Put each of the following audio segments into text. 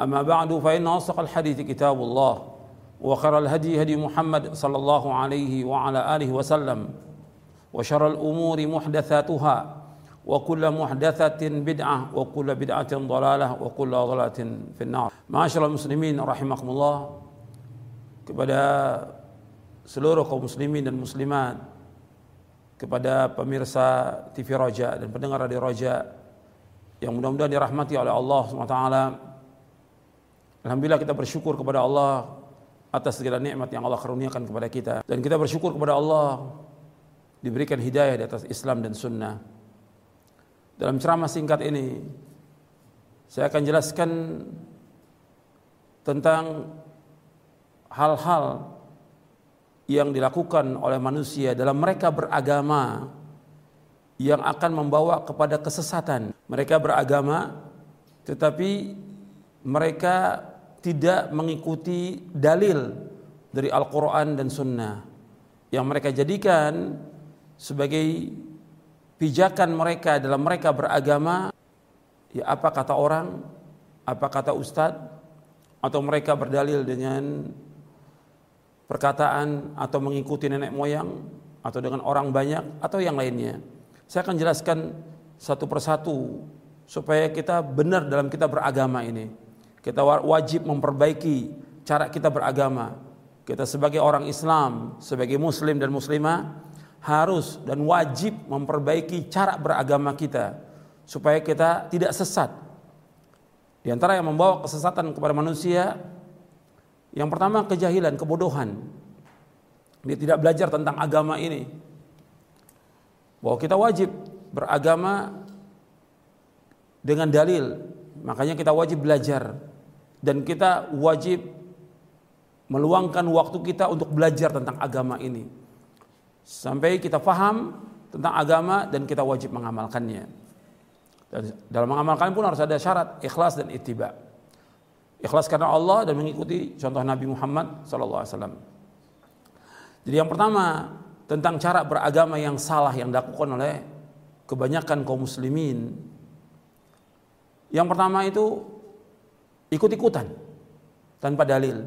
أما بعد فإن أصدق الحديث كتاب الله وخير الهدي هدي محمد صلى الله عليه وعلى آله وسلم وشر الأمور محدثاتها وكل محدثة بدعة وكل بدعة ضلالة وكل ضلالة في النار. معاشر المسلمين رحمكم الله kepada seluruh kaum muslimin dan muslimat kepada pemirsa TV Roja dan pendengar Radio Roja yang mudah-mudahan dirahmati oleh Allah SWT Alhamdulillah kita bersyukur kepada Allah atas segala nikmat yang Allah karuniakan kepada kita dan kita bersyukur kepada Allah diberikan hidayah di atas Islam dan Sunnah. Dalam ceramah singkat ini saya akan jelaskan tentang hal-hal yang dilakukan oleh manusia dalam mereka beragama yang akan membawa kepada kesesatan. Mereka beragama tetapi mereka tidak mengikuti dalil dari Al-Quran dan Sunnah. Yang mereka jadikan sebagai pijakan mereka dalam mereka beragama ya apa kata orang apa kata ustadz atau mereka berdalil dengan perkataan atau mengikuti nenek moyang atau dengan orang banyak atau yang lainnya. Saya akan jelaskan satu persatu supaya kita benar dalam kita beragama ini kita wajib memperbaiki cara kita beragama. Kita sebagai orang Islam, sebagai muslim dan muslimah harus dan wajib memperbaiki cara beragama kita supaya kita tidak sesat. Di antara yang membawa kesesatan kepada manusia yang pertama kejahilan, kebodohan. Dia tidak belajar tentang agama ini. Bahwa kita wajib beragama dengan dalil. Makanya kita wajib belajar dan kita wajib meluangkan waktu kita untuk belajar tentang agama ini sampai kita faham tentang agama dan kita wajib mengamalkannya. Dan dalam mengamalkan pun harus ada syarat ikhlas dan ittiba. Ikhlas karena Allah dan mengikuti contoh Nabi Muhammad SAW. Jadi yang pertama tentang cara beragama yang salah yang dilakukan oleh kebanyakan kaum muslimin. Yang pertama itu ikut-ikutan tanpa dalil.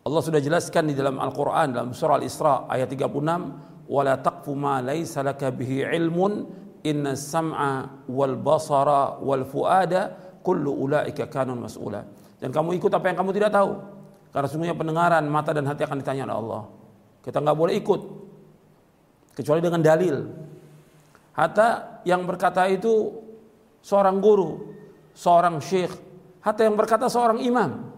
Allah sudah jelaskan di dalam Al-Qur'an dalam surah Al-Isra ayat 36, "Wala taqfu ma laisa laka bihi ilmun, inna sam'a wal basara wal fuada kullu ulaika kanun mas'ula." Dan kamu ikut apa yang kamu tidak tahu. Karena sungguhnya pendengaran, mata dan hati akan ditanya oleh Allah. Kita nggak boleh ikut kecuali dengan dalil. Hatta yang berkata itu seorang guru, seorang syekh, hatta yang berkata seorang imam.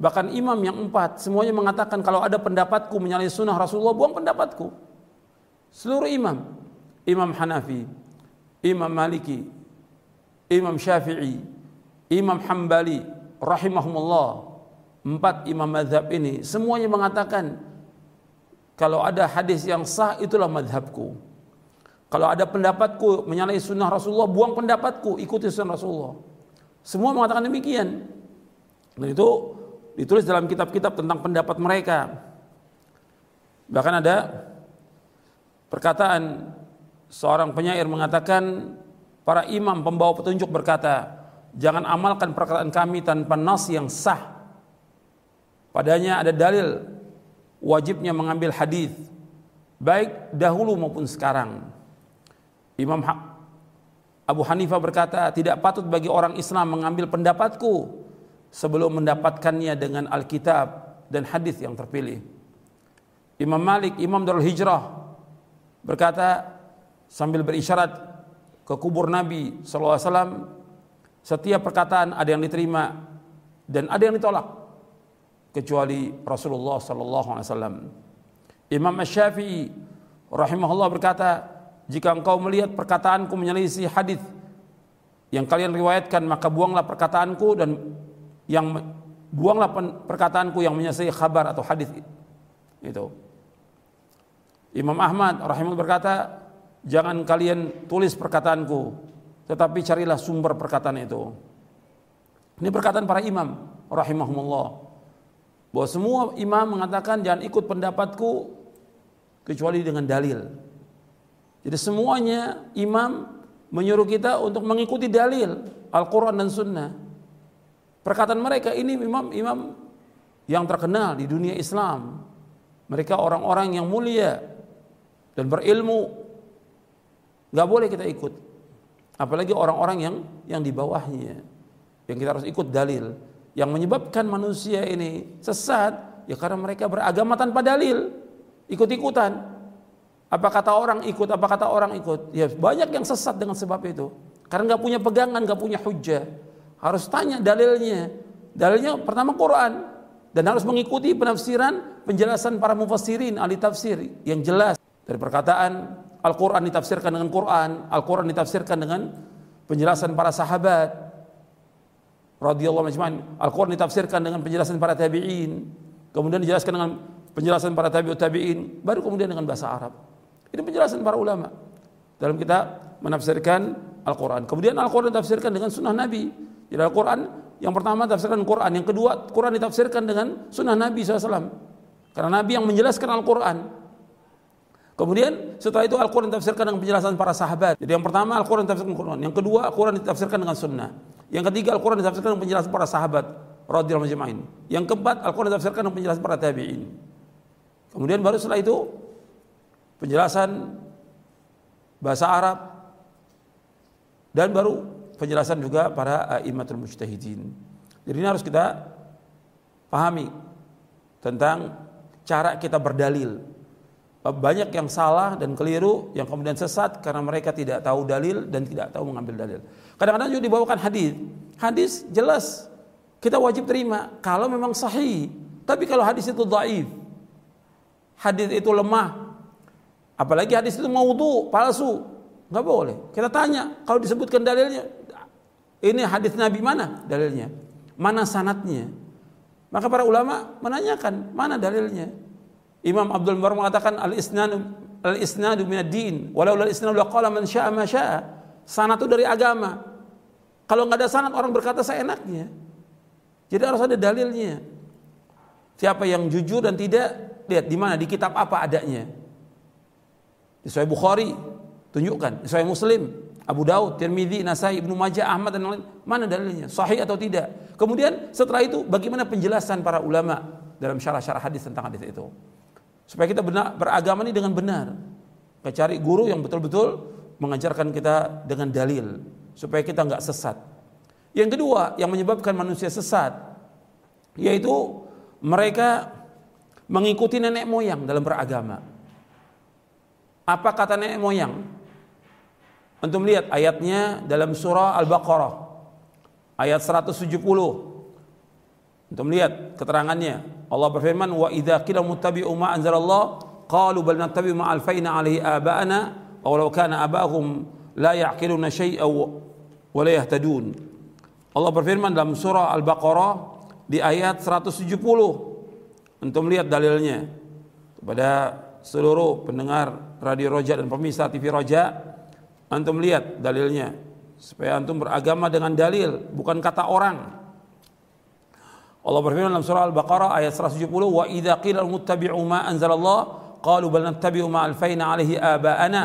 Bahkan imam yang empat semuanya mengatakan kalau ada pendapatku menyalahi sunnah Rasulullah buang pendapatku. Seluruh imam, Imam Hanafi, Imam Maliki, Imam Syafi'i, Imam Hambali, rahimahumullah. Empat imam madhab ini semuanya mengatakan kalau ada hadis yang sah itulah madhabku. Kalau ada pendapatku menyalahi sunnah Rasulullah, buang pendapatku, ikuti sunnah Rasulullah. Semua mengatakan demikian. Dan itu ditulis dalam kitab-kitab tentang pendapat mereka. Bahkan ada perkataan seorang penyair mengatakan para imam pembawa petunjuk berkata, jangan amalkan perkataan kami tanpa nas yang sah. Padanya ada dalil wajibnya mengambil hadis baik dahulu maupun sekarang. Imam Abu Hanifah berkata, tidak patut bagi orang Islam mengambil pendapatku sebelum mendapatkannya dengan Alkitab dan hadis yang terpilih. Imam Malik, Imam Darul Hijrah berkata sambil berisyarat ke kubur Nabi SAW, setiap perkataan ada yang diterima dan ada yang ditolak kecuali Rasulullah SAW. Imam Syafi'i rahimahullah berkata, jika engkau melihat perkataanku menyelisih hadis yang kalian riwayatkan maka buanglah perkataanku dan yang buanglah perkataanku yang menyelisih kabar atau hadis itu. Imam Ahmad rahimahullah berkata, jangan kalian tulis perkataanku, tetapi carilah sumber perkataan itu. Ini perkataan para imam rahimahumullah. Bahwa semua imam mengatakan jangan ikut pendapatku kecuali dengan dalil. Jadi semuanya imam menyuruh kita untuk mengikuti dalil Al-Quran dan Sunnah. Perkataan mereka ini imam-imam yang terkenal di dunia Islam. Mereka orang-orang yang mulia dan berilmu. Gak boleh kita ikut. Apalagi orang-orang yang yang di bawahnya. Yang kita harus ikut dalil. Yang menyebabkan manusia ini sesat ya karena mereka beragama tanpa dalil. Ikut-ikutan. Apa kata orang ikut, apa kata orang ikut. Ya banyak yang sesat dengan sebab itu. Karena nggak punya pegangan, nggak punya hujah. Harus tanya dalilnya. Dalilnya pertama Quran. Dan harus mengikuti penafsiran, penjelasan para mufassirin, ahli tafsir yang jelas. Dari perkataan Al-Quran ditafsirkan dengan Quran, Al-Quran ditafsirkan dengan penjelasan para sahabat. Radiyallahu majma'in. Al-Quran ditafsirkan dengan penjelasan para tabi'in. Kemudian dijelaskan dengan penjelasan para tabi'ut tabi'in. Baru kemudian dengan bahasa Arab. Ini penjelasan para ulama dalam kita menafsirkan Al-Quran. Kemudian Al-Quran ditafsirkan dengan sunnah Nabi. Jadi Al-Quran yang pertama tafsirkan Quran, yang kedua Quran ditafsirkan dengan sunnah Nabi SAW. Karena Nabi yang menjelaskan Al-Quran. Kemudian setelah itu Al-Quran ditafsirkan dengan penjelasan para sahabat. Jadi yang pertama Al-Quran ditafsirkan Quran, yang kedua Al-Quran ditafsirkan dengan sunnah. Yang ketiga Al-Quran ditafsirkan dengan penjelasan para sahabat radhiyallahu. Yang keempat Al-Quran ditafsirkan dengan penjelasan para tabi'in. Kemudian baru setelah itu penjelasan bahasa Arab dan baru penjelasan juga para imamatul mujtahidin. Jadi ini harus kita pahami tentang cara kita berdalil. Banyak yang salah dan keliru yang kemudian sesat karena mereka tidak tahu dalil dan tidak tahu mengambil dalil. Kadang-kadang juga dibawakan hadis. Hadis jelas kita wajib terima kalau memang sahih. Tapi kalau hadis itu dhaif, hadis itu lemah, Apalagi hadis itu maudhu, palsu. Nggak boleh. Kita tanya, kalau disebutkan dalilnya, ini hadis Nabi mana dalilnya? Mana sanatnya? Maka para ulama menanyakan, mana dalilnya? Imam Abdul Mubarak mengatakan al-isnadu al-isnadu din walau al isnadu laqala man syaa ma syaa. Sanad itu dari agama. Kalau nggak ada sanad orang berkata seenaknya. Jadi harus ada dalilnya. Siapa yang jujur dan tidak, lihat di mana di kitab apa adanya. Di Bukhari tunjukkan, di Muslim, Abu Daud, Tirmidzi, Nasai, Ibnu Majah, Ahmad dan lain mana dalilnya? Sahih atau tidak? Kemudian setelah itu bagaimana penjelasan para ulama dalam syarah-syarah hadis tentang hadis itu? Supaya kita benar, beragama ini dengan benar. Kita cari guru yang betul-betul mengajarkan kita dengan dalil supaya kita nggak sesat. Yang kedua yang menyebabkan manusia sesat yaitu mereka mengikuti nenek moyang dalam beragama. Apa kata nenek moyang? Untuk melihat ayatnya dalam surah Al-Baqarah ayat 170. Untuk melihat keterangannya. Allah berfirman, "Wa idza qila muttabi'u ma anzalallah qalu bal nattabi'u ma alfaina 'alaihi aba'ana aw law kana aba'hum la ya'qiluna shay'an wa la yahtadun." Allah berfirman dalam surah Al-Baqarah di ayat 170 untuk melihat dalilnya kepada seluruh pendengar Radio Roja dan pemirsa TV Roja antum lihat dalilnya. Supaya antum beragama dengan dalil bukan kata orang. Allah berfirman dalam surah Al-Baqarah ayat 170 wa idza qila muttabi'u ma anzalallah qalu bal nattabi'u ma alfaina alaihi aba'ana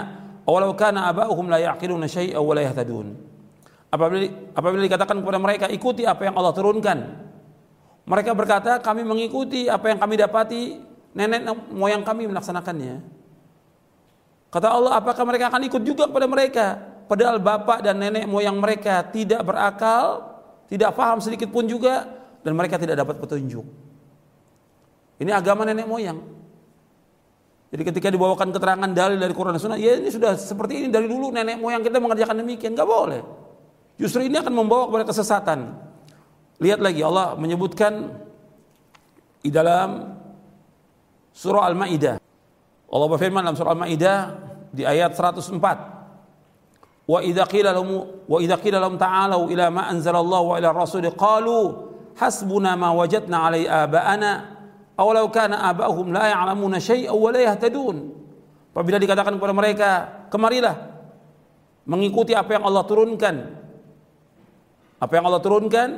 walau kana aba'uhum la ya'qiluna syai'an wa la yahtadun. Apabila apabila dikatakan kepada mereka ikuti apa yang Allah turunkan. Mereka berkata kami mengikuti apa yang kami dapati nenek moyang kami melaksanakannya. Kata Allah, apakah mereka akan ikut juga kepada mereka? padahal bapak dan nenek moyang mereka tidak berakal, tidak paham sedikit pun juga dan mereka tidak dapat petunjuk. Ini agama nenek moyang. Jadi ketika dibawakan keterangan dalil dari Quran dan Sunnah, ya ini sudah seperti ini dari dulu nenek moyang kita mengerjakan demikian, nggak boleh. Justru ini akan membawa kepada kesesatan. Lihat lagi Allah menyebutkan di dalam surah Al-Maidah. Allah berfirman dalam surah Al-Maidah di ayat 104. Wa idza qila lahum wa idza qila lahum ta'alu ila ma anzalallahu wa ila rasul qalu hasbuna ma wajadna alai aba'ana aw law kana aba'uhum la ya'lamuna syai'an wa la yahtadun. Apabila dikatakan kepada mereka, kemarilah mengikuti apa yang Allah turunkan. Apa yang Allah turunkan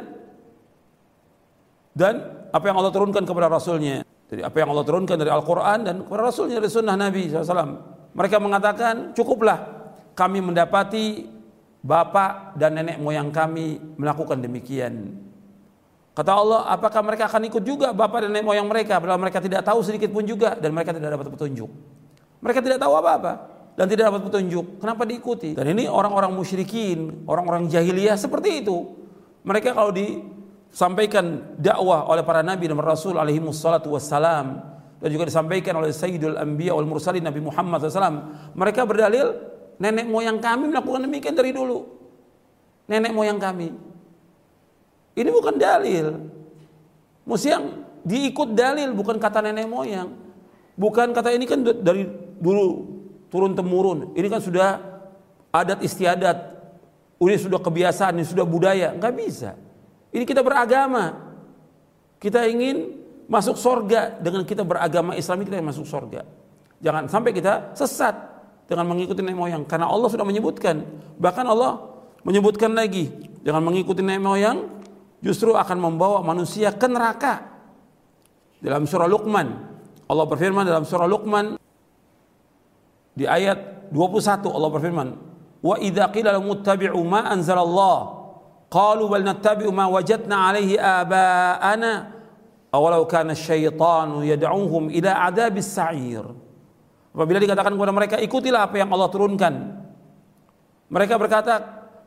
dan apa yang Allah turunkan kepada Rasulnya. Jadi apa yang Allah turunkan dari Al-Quran dan kepada Rasulnya dari Sunnah Nabi SAW. Mereka mengatakan cukuplah kami mendapati bapak dan nenek moyang kami melakukan demikian. Kata Allah, apakah mereka akan ikut juga bapak dan nenek moyang mereka padahal mereka tidak tahu sedikit pun juga dan mereka tidak dapat petunjuk. Mereka tidak tahu apa-apa dan tidak dapat petunjuk. Kenapa diikuti? Dan ini orang-orang musyrikin, orang-orang jahiliyah seperti itu. Mereka kalau di sampaikan dakwah oleh para nabi dan rasul alaihi wassalatu wassalam. Dan juga disampaikan oleh sayyidul anbiya wal mursalin Nabi Muhammad SAW mereka berdalil nenek moyang kami melakukan demikian dari dulu. Nenek moyang kami. Ini bukan dalil. Mesti yang diikut dalil bukan kata nenek moyang. Bukan kata ini kan dari dulu turun temurun. Ini kan sudah adat istiadat. Ini sudah kebiasaan ini sudah budaya. Nggak bisa ini kita beragama. Kita ingin masuk sorga dengan kita beragama Islam kita masuk sorga. Jangan sampai kita sesat dengan mengikuti nenek moyang karena Allah sudah menyebutkan. Bahkan Allah menyebutkan lagi dengan mengikuti nenek moyang justru akan membawa manusia ke neraka. Dalam surah Luqman Allah berfirman dalam surah Luqman di ayat 21 Allah berfirman wa idza qila lahum ittabi'u ma anzalallah Qalu bal nattabi'u ma wajadna alaihi aba'ana awalau kana syaitanu yad'uhum ila adabis sa'ir. Apabila dikatakan kepada mereka ikutilah apa yang Allah turunkan. Mereka berkata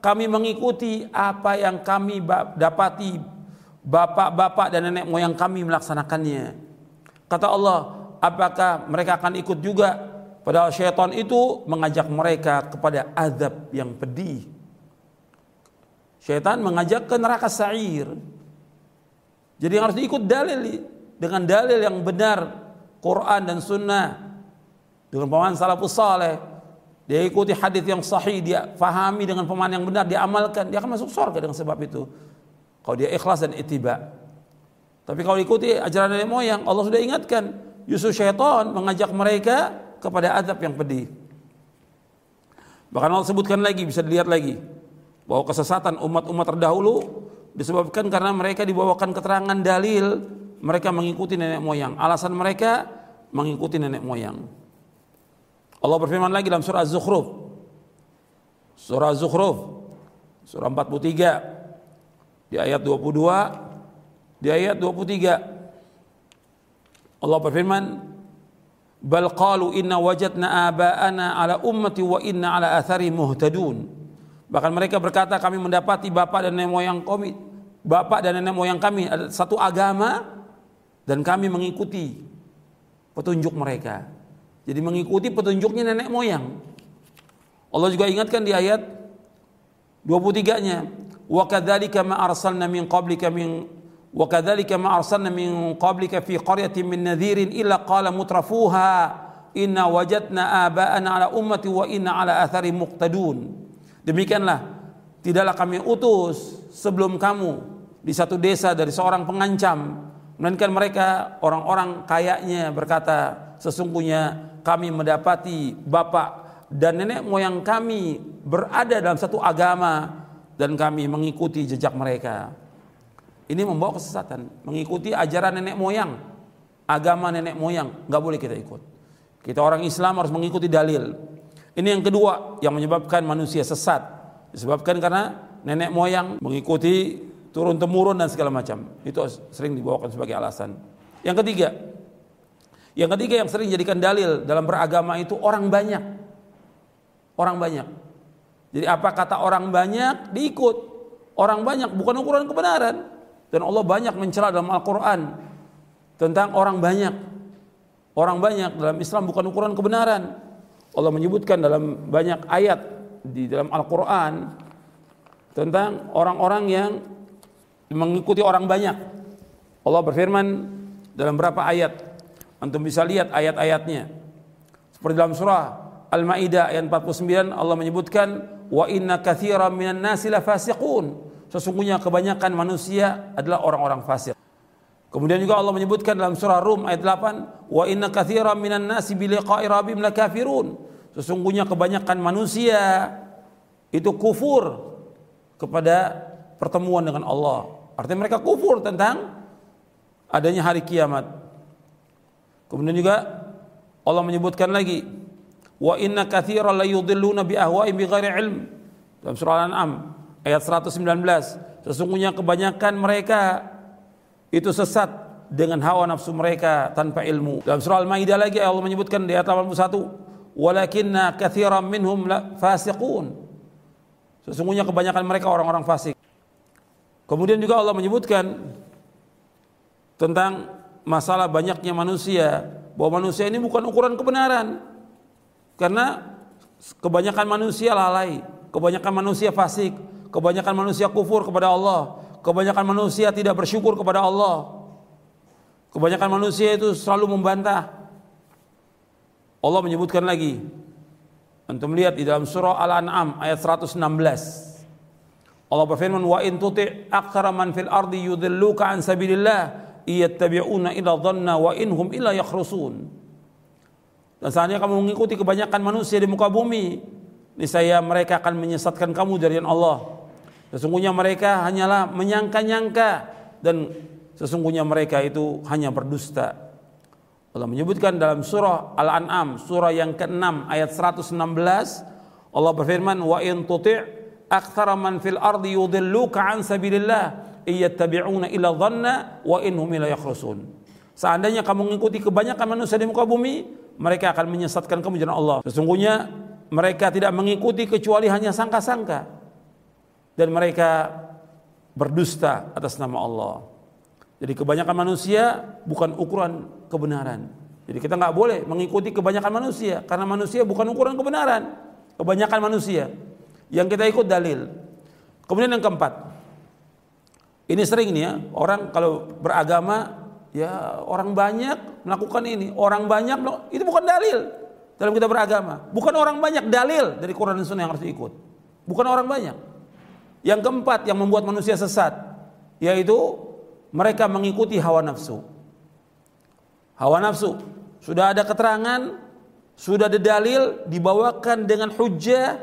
kami mengikuti apa yang kami dapati bapak-bapak dan nenek moyang kami melaksanakannya. Kata Allah, apakah mereka akan ikut juga? Padahal syaitan itu mengajak mereka kepada azab yang pedih. Syaitan mengajak ke neraka sa'ir. Jadi harus diikut dalil dengan dalil yang benar Quran dan Sunnah. Dengan pemahaman salafus saleh. Dia ikuti hadis yang sahih dia fahami dengan pemahaman yang benar dia amalkan dia akan masuk surga dengan sebab itu. Kalau dia ikhlas dan itiba. Tapi kalau ikuti ajaran nenek moyang Allah sudah ingatkan Yusuf syaitan mengajak mereka kepada azab yang pedih. Bahkan Allah sebutkan lagi bisa dilihat lagi bahwa kesesatan umat-umat terdahulu disebabkan karena mereka dibawakan keterangan dalil mereka mengikuti nenek moyang. Alasan mereka mengikuti nenek moyang. Allah berfirman lagi dalam surah Az-Zukhruf. Surah Az-Zukhruf surah 43 di ayat 22 di ayat 23 Allah berfirman bal qalu inna wajadna aba'ana ala ummati wa inna ala athari muhtadun Bahkan mereka berkata kami mendapati bapak dan nenek moyang kami, bapak dan nenek moyang kami ada satu agama dan kami mengikuti petunjuk mereka. Jadi mengikuti petunjuknya nenek moyang. Allah juga ingatkan di ayat 23-nya, "Wa kadzalika ma arsalna min qablika min wa kadzalika ma arsalna min qablika fi qaryatin min nadhirin illa qala mutrafuha inna wajadna aba'ana ala ummati wa inna ala athari muqtadun." Demikianlah tidaklah kami utus sebelum kamu di satu desa dari seorang pengancam melainkan mereka orang-orang kayaknya berkata sesungguhnya kami mendapati bapak dan nenek moyang kami berada dalam satu agama dan kami mengikuti jejak mereka. Ini membawa kesesatan, mengikuti ajaran nenek moyang, agama nenek moyang, nggak boleh kita ikut. Kita orang Islam harus mengikuti dalil. Ini yang kedua yang menyebabkan manusia sesat. Disebabkan karena nenek moyang mengikuti turun temurun dan segala macam. Itu sering dibawakan sebagai alasan. Yang ketiga, yang ketiga yang sering jadikan dalil dalam beragama itu orang banyak. Orang banyak. Jadi apa kata orang banyak diikut. Orang banyak bukan ukuran kebenaran. Dan Allah banyak mencela dalam Al-Quran tentang orang banyak. Orang banyak dalam Islam bukan ukuran kebenaran. Allah menyebutkan dalam banyak ayat di dalam Al-Quran tentang orang-orang yang mengikuti orang banyak. Allah berfirman dalam berapa ayat. Antum bisa lihat ayat-ayatnya. Seperti dalam surah Al-Maidah ayat 49 Allah menyebutkan wa inna katsiran minan nasi lafasiqun. Sesungguhnya kebanyakan manusia adalah orang-orang fasik. Kemudian juga Allah menyebutkan dalam surah Rum ayat 8, wa inna katsiran minan nasi bi liqa'i rabbihim lakafirun. Sesungguhnya kebanyakan manusia itu kufur kepada pertemuan dengan Allah. Artinya mereka kufur tentang adanya hari kiamat. Kemudian juga Allah menyebutkan lagi, wa inna katsiran la yudhilluna bi ahwa'ihim bighairi ilm. Dalam surah Al-An'am ayat 119 sesungguhnya kebanyakan mereka itu sesat dengan hawa nafsu mereka tanpa ilmu. Dalam surah al-maidah lagi Allah menyebutkan di ayat 81 walakinna katsiran minhum fasiqun. Sesungguhnya kebanyakan mereka orang-orang fasik. Kemudian juga Allah menyebutkan tentang masalah banyaknya manusia bahwa manusia ini bukan ukuran kebenaran. Karena kebanyakan manusia lalai kebanyakan manusia fasik Kebanyakan manusia kufur kepada Allah. Kebanyakan manusia tidak bersyukur kepada Allah. Kebanyakan manusia itu selalu membantah. Allah menyebutkan lagi. Antum lihat di dalam surah Al-An'am ayat 116. Allah berfirman wa in tuti' aktsara man fil ardi yudilluka an sabilillah iyattabi'una ila dhanna wa inhum illa yakhrusun. Dan seandainya kamu mengikuti kebanyakan manusia di muka bumi, niscaya mereka akan menyesatkan kamu dari Allah. Sesungguhnya mereka hanyalah menyangka-nyangka dan sesungguhnya mereka itu hanya berdusta. Allah menyebutkan dalam surah Al-An'am, surah yang ke-6 ayat 116, Allah berfirman, "Wa in tuti' aktsara man fil ardi yudilluka an sabilillah iyattabi'una ila dhanna wa innahum la yakhrusun." Seandainya kamu mengikuti kebanyakan manusia di muka bumi, mereka akan menyesatkan kamu jalan Allah. Sesungguhnya mereka tidak mengikuti kecuali hanya sangka-sangka dan mereka berdusta atas nama Allah. Jadi kebanyakan manusia bukan ukuran kebenaran. Jadi kita nggak boleh mengikuti kebanyakan manusia karena manusia bukan ukuran kebenaran. Kebanyakan manusia yang kita ikut dalil. Kemudian yang keempat, ini sering nih ya orang kalau beragama ya orang banyak melakukan ini, orang banyak itu bukan dalil dalam kita beragama. Bukan orang banyak dalil dari Quran dan Sunnah yang harus diikut. Bukan orang banyak. Yang keempat yang membuat manusia sesat yaitu mereka mengikuti hawa nafsu. Hawa nafsu sudah ada keterangan, sudah ada dalil dibawakan dengan hujah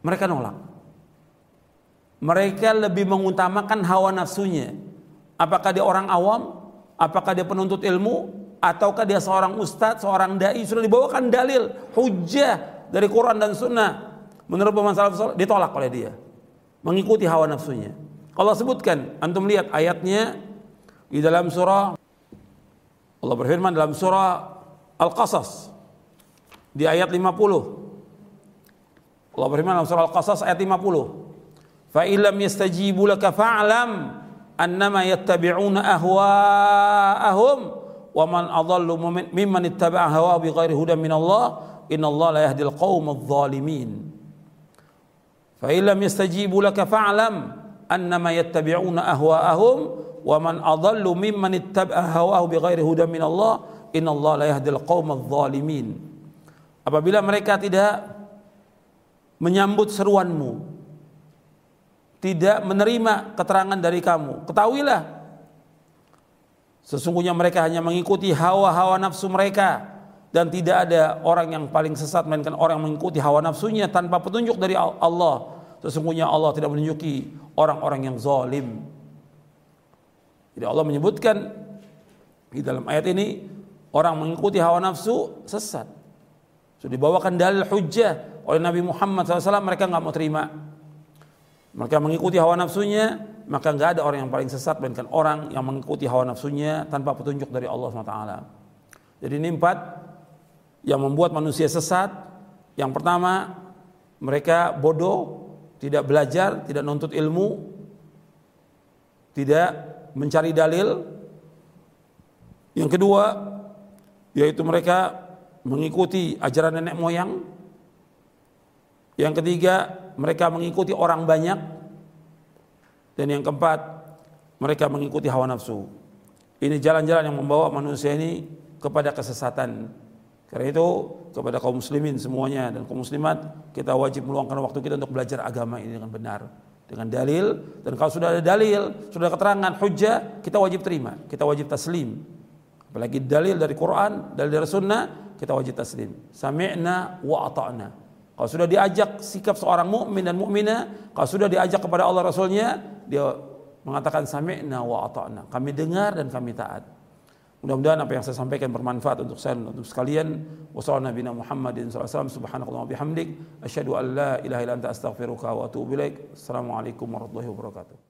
mereka nolak. Mereka lebih mengutamakan hawa nafsunya. Apakah dia orang awam? Apakah dia penuntut ilmu? Ataukah dia seorang ustadz, seorang dai? Sudah dibawakan dalil, hujah dari Quran dan Sunnah. Menurut pemasalah ditolak oleh dia mengikuti hawa nafsunya. Allah sebutkan, antum lihat ayatnya di dalam surah Allah berfirman dalam surah Al-Qasas di ayat 50. Allah berfirman dalam surah Al-Qasas ayat 50. Fa illam yastajibu laka fa'lam annama yattabi'una ahwa'ahum wa man adallu mimman ittaba'a hawa bighairi hudan min Allah inna Allah la yahdil qaumadh dhalimin. Fa illam yastajibu laka fa'lam annama yattabi'una ahwa'ahum wa man adallu mimman ittaba'a hawa'ahu bighairi hudan min Allah innallaha la yahdil qaumadh. Apabila mereka tidak menyambut seruanmu, tidak menerima keterangan dari kamu, ketahuilah sesungguhnya mereka hanya mengikuti hawa-hawa nafsu mereka dan tidak ada orang yang paling sesat melainkan orang yang mengikuti hawa nafsunya tanpa petunjuk dari Allah. Sesungguhnya Allah tidak menunjuki orang-orang yang zalim. Jadi Allah menyebutkan di dalam ayat ini orang mengikuti hawa nafsu sesat. Sudah dibawakan dalil hujjah oleh Nabi Muhammad SAW mereka nggak mau terima. Mereka mengikuti hawa nafsunya maka nggak ada orang yang paling sesat melainkan orang yang mengikuti hawa nafsunya tanpa petunjuk dari Allah SWT. Jadi ini empat yang membuat manusia sesat. Yang pertama, mereka bodoh, tidak belajar, tidak nuntut ilmu, tidak mencari dalil. Yang kedua, yaitu mereka mengikuti ajaran nenek moyang. Yang ketiga, mereka mengikuti orang banyak. Dan yang keempat, mereka mengikuti hawa nafsu. Ini jalan-jalan yang membawa manusia ini kepada kesesatan. Karena itu kepada kaum muslimin semuanya dan kaum muslimat kita wajib meluangkan waktu kita untuk belajar agama ini dengan benar dengan dalil dan kalau sudah ada dalil, sudah ada keterangan hujjah, kita wajib terima, kita wajib taslim. Apalagi dalil dari Quran, dalil dari sunnah, kita wajib taslim. Sami'na wa ata'na. Kalau sudah diajak sikap seorang mukmin dan mukminah, kalau sudah diajak kepada Allah Rasulnya, dia mengatakan sami'na wa ata'na. Kami dengar dan kami taat. Mudah-mudahan apa yang saya sampaikan bermanfaat untuk saya dan untuk sekalian. Wassalamualaikum warahmatullahi wabarakatuh.